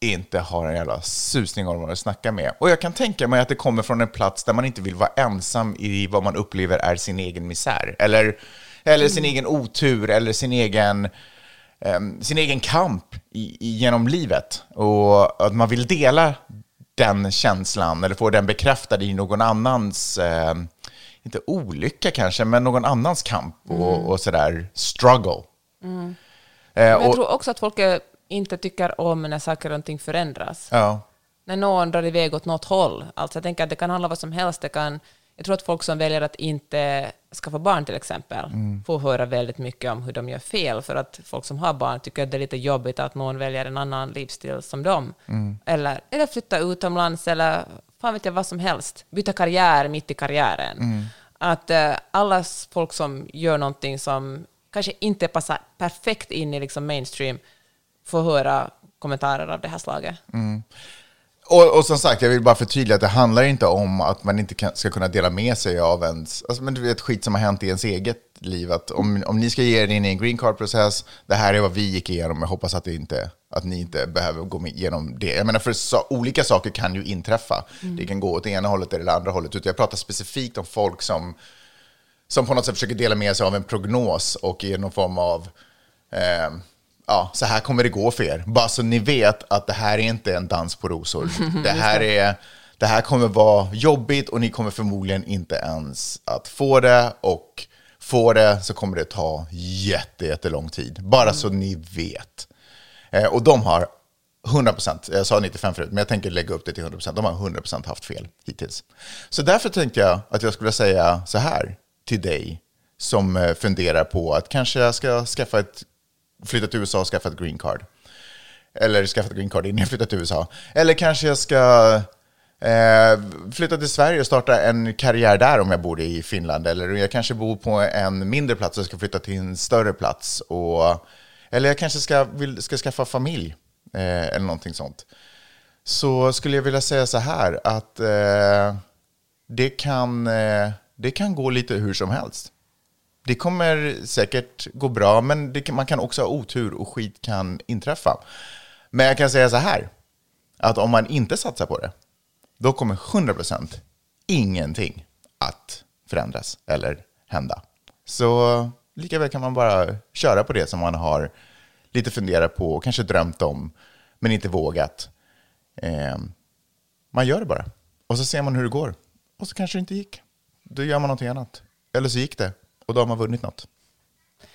inte har en jävla susning om vad de snackar med. Och jag kan tänka mig att det kommer från en plats där man inte vill vara ensam i vad man upplever är sin egen misär. Eller, eller sin egen otur, eller sin egen, em, sin egen kamp i, i, genom livet. Och att man vill dela den känslan, eller få den bekräftad i någon annans, eh, inte olycka kanske, men någon annans kamp och, och sådär, struggle. Eh, Men jag och, tror också att folk eh, inte tycker om när saker och ting förändras. ja. När någon drar iväg åt något håll. Alltså jag tänker att det kan handla om vad som helst. Det kan, jag tror att folk som väljer att inte skaffa barn till exempel får höra väldigt mycket om hur de gör fel. För att folk som har barn tycker att det är lite jobbigt att någon väljer en annan livsstil som dem. Eller, eller flytta utomlands eller fan vet jag vad som helst. Byta karriär mitt i karriären. Att eh, alla folk som gör någonting som kanske inte passar perfekt in i liksom mainstream får höra kommentarer av det här slaget. Och, och som sagt, jag vill bara förtydliga att det handlar inte om att man inte kan, ska kunna dela med sig av ens, alltså, men du vet skit som har hänt i ens eget liv. Att om, om ni ska ge er in i en green card-process, det här är vad vi gick igenom, jag hoppas att, det inte, att ni inte behöver gå igenom det. Jag menar, för så, olika saker kan ju inträffa. Det kan gå åt det ena hållet eller det andra hållet. Utan jag pratar specifikt om folk som, som på något sätt försöker dela med sig av en prognos och ge någon form av eh, ja, så här kommer det gå för er. Bara så ni vet att det här är inte en dans på rosor. Det här, är, det här kommer vara jobbigt och ni kommer förmodligen inte ens att få det. Och få det så kommer det ta jätte, jättelång tid. Bara så ni vet. Eh, och de har 100%, jag sa 95 förut, men jag tänker lägga upp det till 100%. De har 100% haft fel hittills. Så därför tänkte jag att jag skulle säga så här till dig som eh, funderar på att kanske jag ska skaffa ett, flytta till USA och skaffa ett green card. Eller skaffa ett green card innan jag flyttar till USA. Eller kanske jag ska eh, flytta till Sverige och starta en karriär där om jag bor i Finland. Eller jag kanske bor på en mindre plats och ska flytta till en större plats. Och, eller jag kanske ska, vill, ska skaffa familj. Eh, eller någonting sånt. Så skulle jag vilja säga så här att eh, det, kan, eh, det kan gå lite hur som helst. Det kommer säkert gå bra, men det kan, man kan också ha otur och skit kan inträffa. Men jag kan säga så här, att om man inte satsar på det, då kommer 100% ingenting att förändras eller hända. Så lika väl kan man bara köra på det som man har lite funderat på och kanske drömt om, men inte vågat. Eh, man gör det bara. Och så ser man hur det går. Och så kanske det inte gick. Då gör man någonting annat. Eller så gick det. Och då har man vunnit något.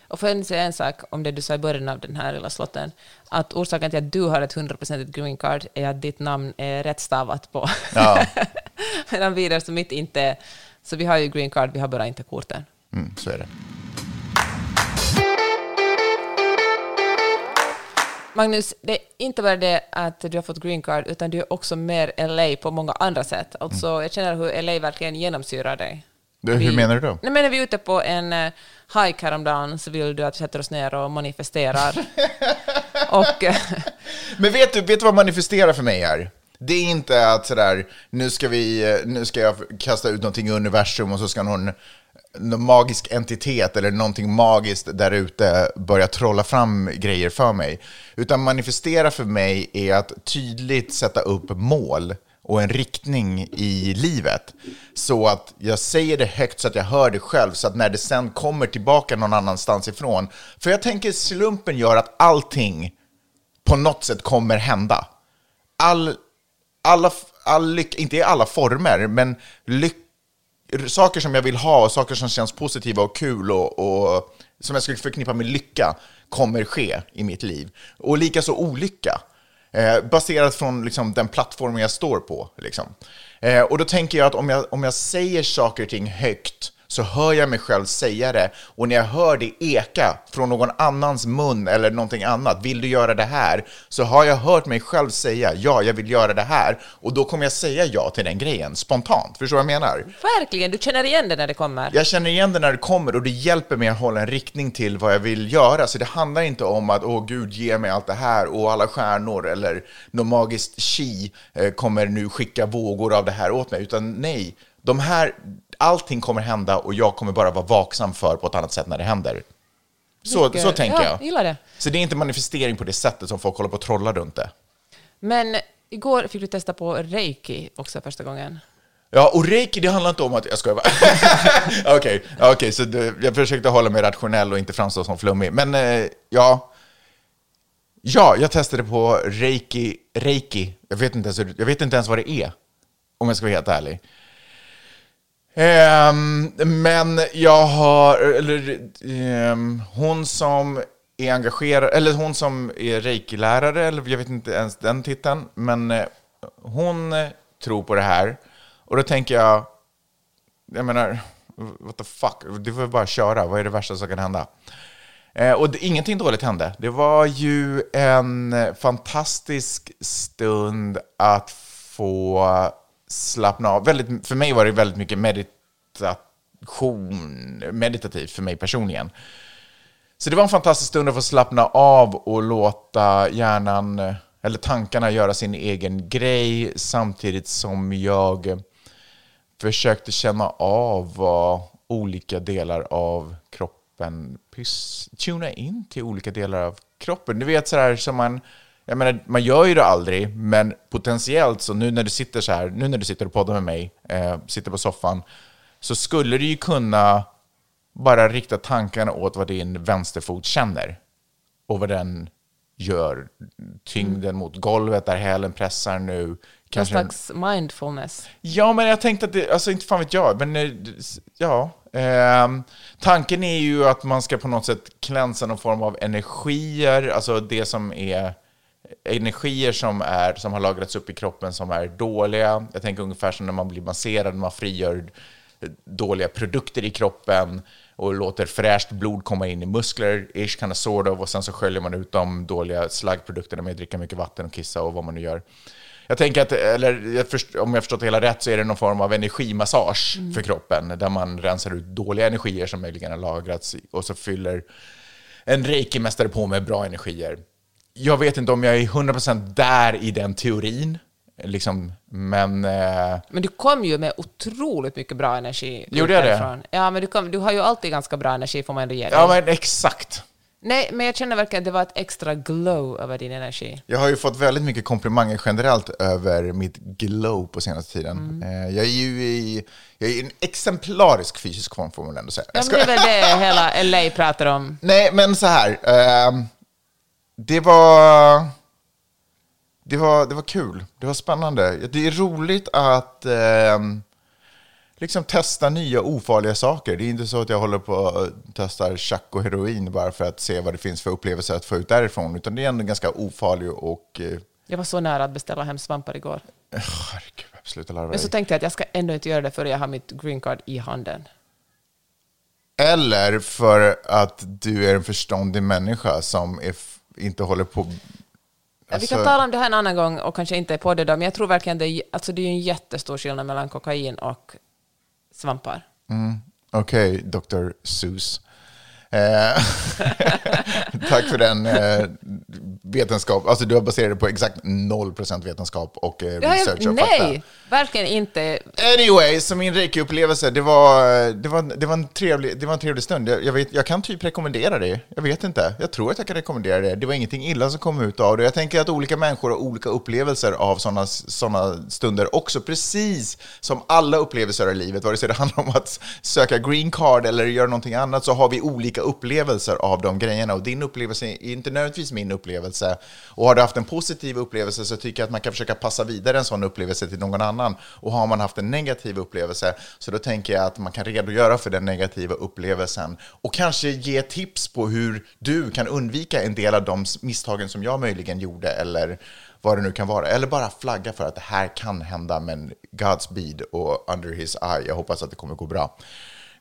Och får jag säga en sak om det du sa i början av den här lilla slotten, att orsaken till att du har ett 100% green card är att ditt namn är rättstavat på. Ja. Medan vi där som mitt inte är. Så vi har ju green card, vi har bara inte korten. Mm, så är det. Magnus, det är inte bara det att du har fått green card, utan du är också mer LA på många andra sätt. Alltså, jag känner hur LA verkligen genomsyrar dig. Du, hur Vi- menar du då? Nej, men när vi är ute på en uh, hike häromdagen så vill du att vi sätter oss ner och manifesterar. och eh, Men vet du, vet du vad manifestera för mig är? Det är inte att sådär, nu ska, vi, eh, nu ska jag kasta ut någonting i universum och så ska någon, någon magisk entitet eller någonting magiskt där ute börja trolla fram grejer för mig. Utan manifestera för mig är att tydligt sätta upp mål och en riktning i livet. Så att jag säger det högt så att jag hör det själv, så att när det sen kommer tillbaka någon annanstans ifrån. För jag tänker slumpen gör att allting på något sätt kommer hända. All, alla, all lycka, inte i alla former, men lyck, saker som jag vill ha och saker som känns positiva och kul och, och som jag skulle förknippa med lycka kommer ske i mitt liv. Och likaså olycka. Eh, baserat från liksom, den plattformen jag står på. Liksom. Eh, och då tänker jag att om jag, om jag säger saker och ting högt så hör jag mig själv säga det. Och när jag hör det eka från någon annans mun eller någonting annat, vill du göra det här? Så har jag hört mig själv säga ja, jag vill göra det här. Och då kommer jag säga ja till den grejen spontant. Förstår du vad jag menar? Verkligen, du känner igen det när det kommer. Jag känner igen det när det kommer och det hjälper mig att hålla en riktning till vad jag vill göra. Så det handlar inte om att åh gud, ge mig allt det här och alla stjärnor eller något magiskt chi eh, kommer nu skicka vågor av det här åt mig. Utan nej, de här, allting kommer hända och jag kommer bara vara vaksam för på ett annat sätt när det händer. Så, så tänker ja, jag. gillar det. Så det är inte manifestering på det sättet som folk håller på att trolla runt det. Men igår fick du testa på reiki också första gången. Ja, och reiki, det handlar inte om att... Jag skojar bara. Okej, ja, okej, så det, jag försökte hålla mig rationell och inte framstå som flummig. Men eh, ja, ja, jag testade på reiki, reiki. Jag vet, inte ens, jag vet inte ens vad det är, om jag ska vara helt ärlig. Um, men jag har, eller um, hon som är engagerad, eller hon som är reiki-lärare, eller jag vet inte ens den titeln, men uh, hon eh, tror på det här. Och då tänker jag, jag menar, what the fuck, det får bara köra, vad är det värsta som kan hända? Uh, och det, ingenting dåligt hände. Det var ju en fantastisk stund att få slappna av. Väldigt, för mig var det väldigt mycket meditation, meditativt för mig personligen. Så det var en fantastisk stund att få slappna av och låta hjärnan, eller tankarna, göra sin egen grej samtidigt som jag försökte känna av vad olika delar av kroppen tuna in till olika delar av kroppen. Du vet sådär som man, jag menar, man gör ju det aldrig, men potentiellt så nu när du sitter så här, nu när du sitter och poddar med mig, eh, sitter på soffan, så skulle du ju kunna bara rikta tankarna åt vad din vänsterfot känner och vad den gör. Tyngden mot golvet där hälen pressar nu. Någon Kanske slags mindfulness. Ja, men jag tänkte att det, alltså inte fan vet jag, men eh, ja. ehm, tanken är ju att man ska på något sätt klänsa någon form av energier, alltså det som är energier som, är, som har lagrats upp i kroppen som är dåliga. Jag tänker ungefär som när man blir masserad, man frigör dåliga produkter i kroppen och låter fräscht blod komma in i muskler, ish kind of sort of, och sen så sköljer man ut de dåliga slaggprodukterna med att dricka mycket vatten och kissa och vad man nu gör. Jag tänker att, eller jag först, om jag förstått det hela rätt, så är det någon form av energimassage för kroppen, där man rensar ut dåliga energier som möjligen har lagrats och så fyller en reiki-mästare på med bra energier. Jag vet inte om jag är 100% där i den teorin, liksom, men... Eh, Men du kom ju med otroligt mycket bra energi. Gjorde jag det? Ja, men du, kom, du har ju alltid ganska bra energi, får man ändå ge dig. ja, men exakt. Nej, men jag känner verkligen att det var ett extra glow över din energi. Jag har ju fått väldigt mycket komplimanger generellt över mitt glow på senaste tiden. Eh, Jag är ju i, jag är i en exemplarisk fysisk form, får man ändå säga. Ja, men det är väl det hela LA pratar om. Nej, men så här. ehm, det var... Det var, det var kul. Det var spännande. Det är roligt att ehm, liksom testa nya ofarliga saker. Det är inte så att jag håller på och testar chack och heroin bara för att se vad det finns för upplevelser att få ut därifrån. Utan det är ändå ganska ofarlig och... eh, Jag var så nära att beställa hem svampar igår. Herregud, sluta larva Men så tänkte jag att jag ska ändå inte göra det förrän jag har mitt green card i handen. Eller för att du är en förståndig människa som är inte håller på... Ja, vi kan Alltså- tala om det här en annan gång och kanske inte på det då, men jag tror verkligen det alltså det är en jättestor skillnad mellan kokain och svampar. Okej, Dr. Seuss. Eh, Tack för den eh, vetenskap. Alltså du har baserat det på exakt 0% vetenskap och eh, research jag, och fakta. nej, verkligen inte. Anyway, så min reiki-upplevelse, det var, det, var, det, var en trevlig, det var en trevlig stund. Jag, jag, vet, jag kan typ rekommendera det. Jag vet inte. Jag tror att jag kan rekommendera det. Det var ingenting illa som kom ut av det. Jag tänker att olika människor har olika upplevelser av sådana såna stunder också, precis som alla upplevelser i livet, vare sig det handlar om att söka green card eller göra någonting annat, så har vi olika upplevelser av de grejerna. Och din upplevelse är inte nödvändigtvis min upplevelse. Och har du haft en positiv upplevelse så tycker jag att man kan försöka passa vidare en sån upplevelse till någon annan. Och har man haft en negativ upplevelse så då tänker jag att man kan redogöra för den negativa upplevelsen och kanske ge tips på hur du kan undvika en del av de misstagen som jag möjligen gjorde eller vad det nu kan vara. Eller bara flagga för att det här kan hända, men Godspeed och Under His Eye. Jag hoppas att det kommer gå bra.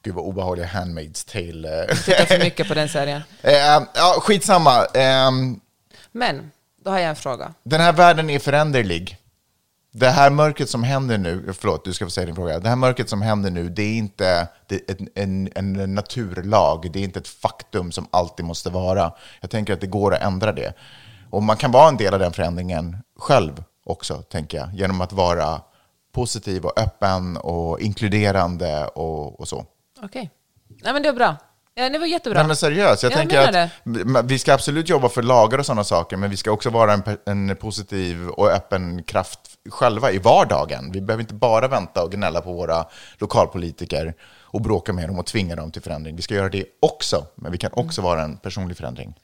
Gud vad obehaglig Handmaid's Tale. eh. Tittar för mycket på den serien. Eh, ja, skitsamma. Eh, Men, då har jag en fråga. den här världen är föränderlig. Det här mörkret som händer nu, förlåt, du ska få säga din fråga. Det här mörkret som händer nu, det är inte det är en, en, en naturlag. Det är inte ett faktum som alltid måste vara. Jag tänker att det går att ändra det. Och man kan vara en del av den förändringen själv också, tänker jag. Genom att vara positiv och öppen och inkluderande och, och så. Okej. Nej, men det var bra. Ja, det var jättebra. Nej, men seriöst, jag Jag tänker att m- vi ska absolut jobba för lagar och sådana saker, men vi ska också vara en, en positiv och öppen kraft själva i vardagen. Vi behöver inte bara vänta och gnälla på våra lokalpolitiker och bråka med dem och tvinga dem till förändring. Vi ska göra det också, men vi kan också vara en personlig förändring.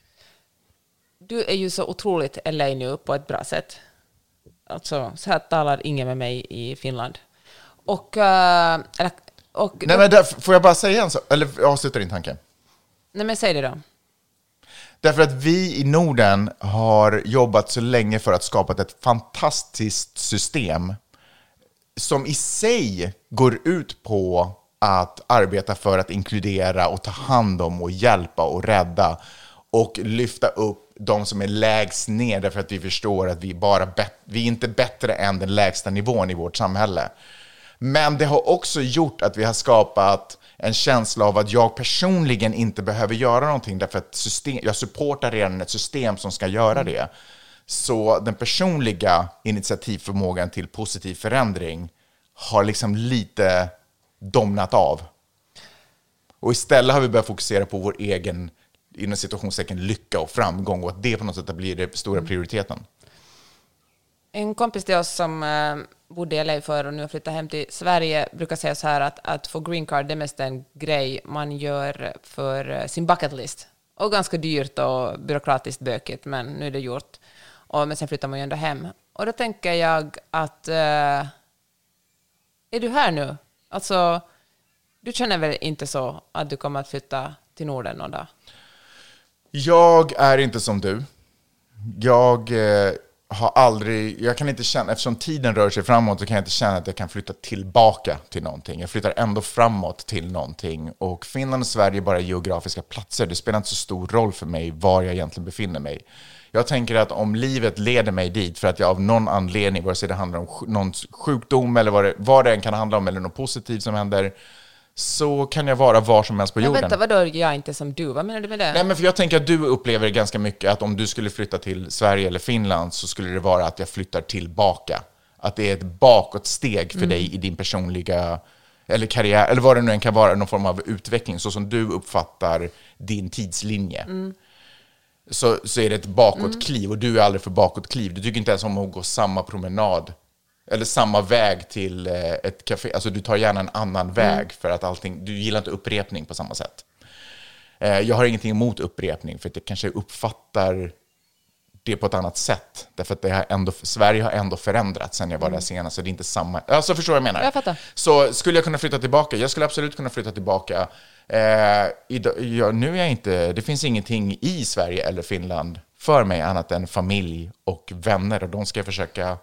Du är ju så otroligt LA nu på ett bra sätt. Alltså, så här talar ingen med mig i Finland. Och... eh, eller, och Nej, men där, får jag bara säga en sak? Eller avsluta din tanke. nej, men säg det då. Därför att vi i Norden har jobbat så länge för att skapa ett fantastiskt system som i sig går ut på att arbeta för att inkludera och ta hand om och hjälpa och rädda och lyfta upp de som är lägst ner därför att vi förstår att vi, bara vi är inte bättre än den lägsta nivån i vårt samhälle. Men det har också gjort att vi har skapat en känsla av att jag personligen inte behöver göra någonting därför att system, jag supportar redan ett system som ska göra det. Så den personliga initiativförmågan till positiv förändring har liksom lite domnat av. Och istället har vi börjat fokusera på vår egen inom situationstecken lycka och framgång och att det på något sätt blir den stora prioriteten. En kompis till oss som eh, bodde i LA förr och nu har flyttat hem till Sverige brukar säga så här att, att få green card det är mest en grej man gör för eh, sin bucket list. Och ganska dyrt och byråkratiskt bökigt, men nu är det gjort. Och, men sen flyttar man ju ändå hem. Och då tänker jag att... Eh, är du här nu? Alltså, du känner väl inte så att du kommer att flytta till Norden någon dag? Jag är inte som du. Jag eh, har aldrig, jag kan inte känna, eftersom tiden rör sig framåt så kan jag inte känna att jag kan flytta tillbaka till någonting. Jag flyttar ändå framåt till någonting. Och Finland och Sverige är bara geografiska platser. Det spelar inte så stor roll för mig var jag egentligen befinner mig. Jag tänker att om livet leder mig dit för att jag av någon anledning, vare sig det handlar om någon sjukdom eller vad det, vad det än kan handla om, eller något positivt som händer, så kan jag vara var som helst på Men jorden. vänta, vadå jag är inte som du? Vad menar du med det? Nej, men för jag tänker att du upplever ganska mycket att om du skulle flytta till Sverige eller Finland så skulle det vara att jag flyttar tillbaka. Att det är ett bakåtsteg för dig i din personliga, eller karriär, eller vad det nu än kan vara, någon form av utveckling, så som du uppfattar din tidslinje. Så, så är det ett bakåtkliv och du är aldrig för bakåtkliv. Du tycker inte ens om att gå samma promenad eller samma väg till eh, ett café. Alltså du tar gärna en annan väg för att allting, du gillar inte upprepning på samma sätt. Eh, Jag har ingenting emot upprepning, för att jag kanske uppfattar det på ett annat sätt. Därför att det har ändå, Sverige har ändå förändrats sen jag var där senast, så det är inte samma... Alltså förstår vad jag menar? Jag fattar. Så skulle jag kunna flytta tillbaka? Jag skulle absolut kunna flytta tillbaka. Eh, idag, ja, nu är jag inte... Det finns ingenting i Sverige eller Finland för mig annat än familj och vänner. Och de ska jag försöka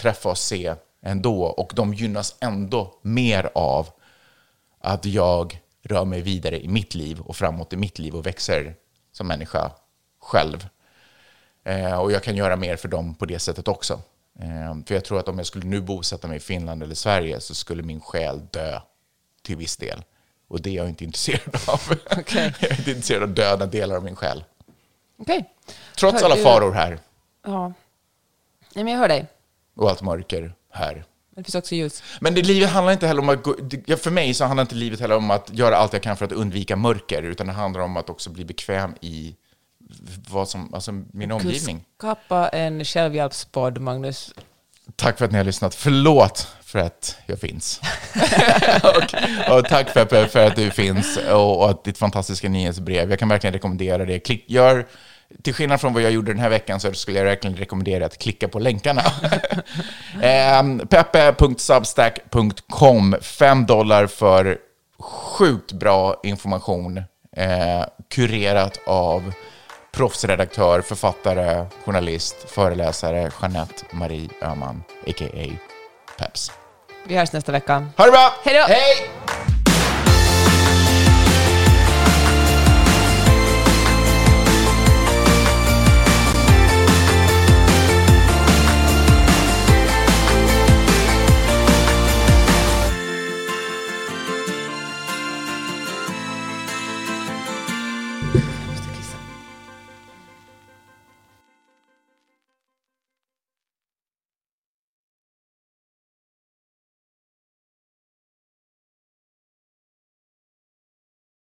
träffa och se ändå. Och de gynnas ändå mer av att jag rör mig vidare i mitt liv och framåt i mitt liv och växer som människa själv. Eh, och jag kan göra mer för dem på det sättet också. Eh, för jag tror att om jag skulle nu bosätta mig i Finland eller Sverige så skulle min själ dö till viss del. Och det är jag inte intresserad av. Okej. jag är inte intresserad av döda delar av min själ. Okej. Trots Hör alla du- faror här Ja. Nej, men jag hör dig. Och allt mörker här. Men det finns också ljus. Men det, livet handlar inte heller om att gå, för mig så handlar inte livet heller om att göra allt jag kan för att undvika mörker, utan det handlar om att också bli bekväm i vad som, alltså min omgivning. Skapa en självhjälpspodd, Magnus. Tack för att ni har lyssnat. Förlåt för att jag finns. och, och tack Peppe för att du finns och, och ditt fantastiska nyhetsbrev. Jag kan verkligen rekommendera det. Klick, gör, till skillnad från vad jag gjorde den här veckan så skulle jag verkligen rekommendera att klicka på länkarna. um, Peppe.substack.com, 5 dollar för sjukt bra information. Eh, kurerat av proffsredaktör, författare, journalist, föreläsare Jeanette Marie Öhman, a.k.a. Peps. Vi hörs nästa vecka. Ha det bra! Hej då! Hej!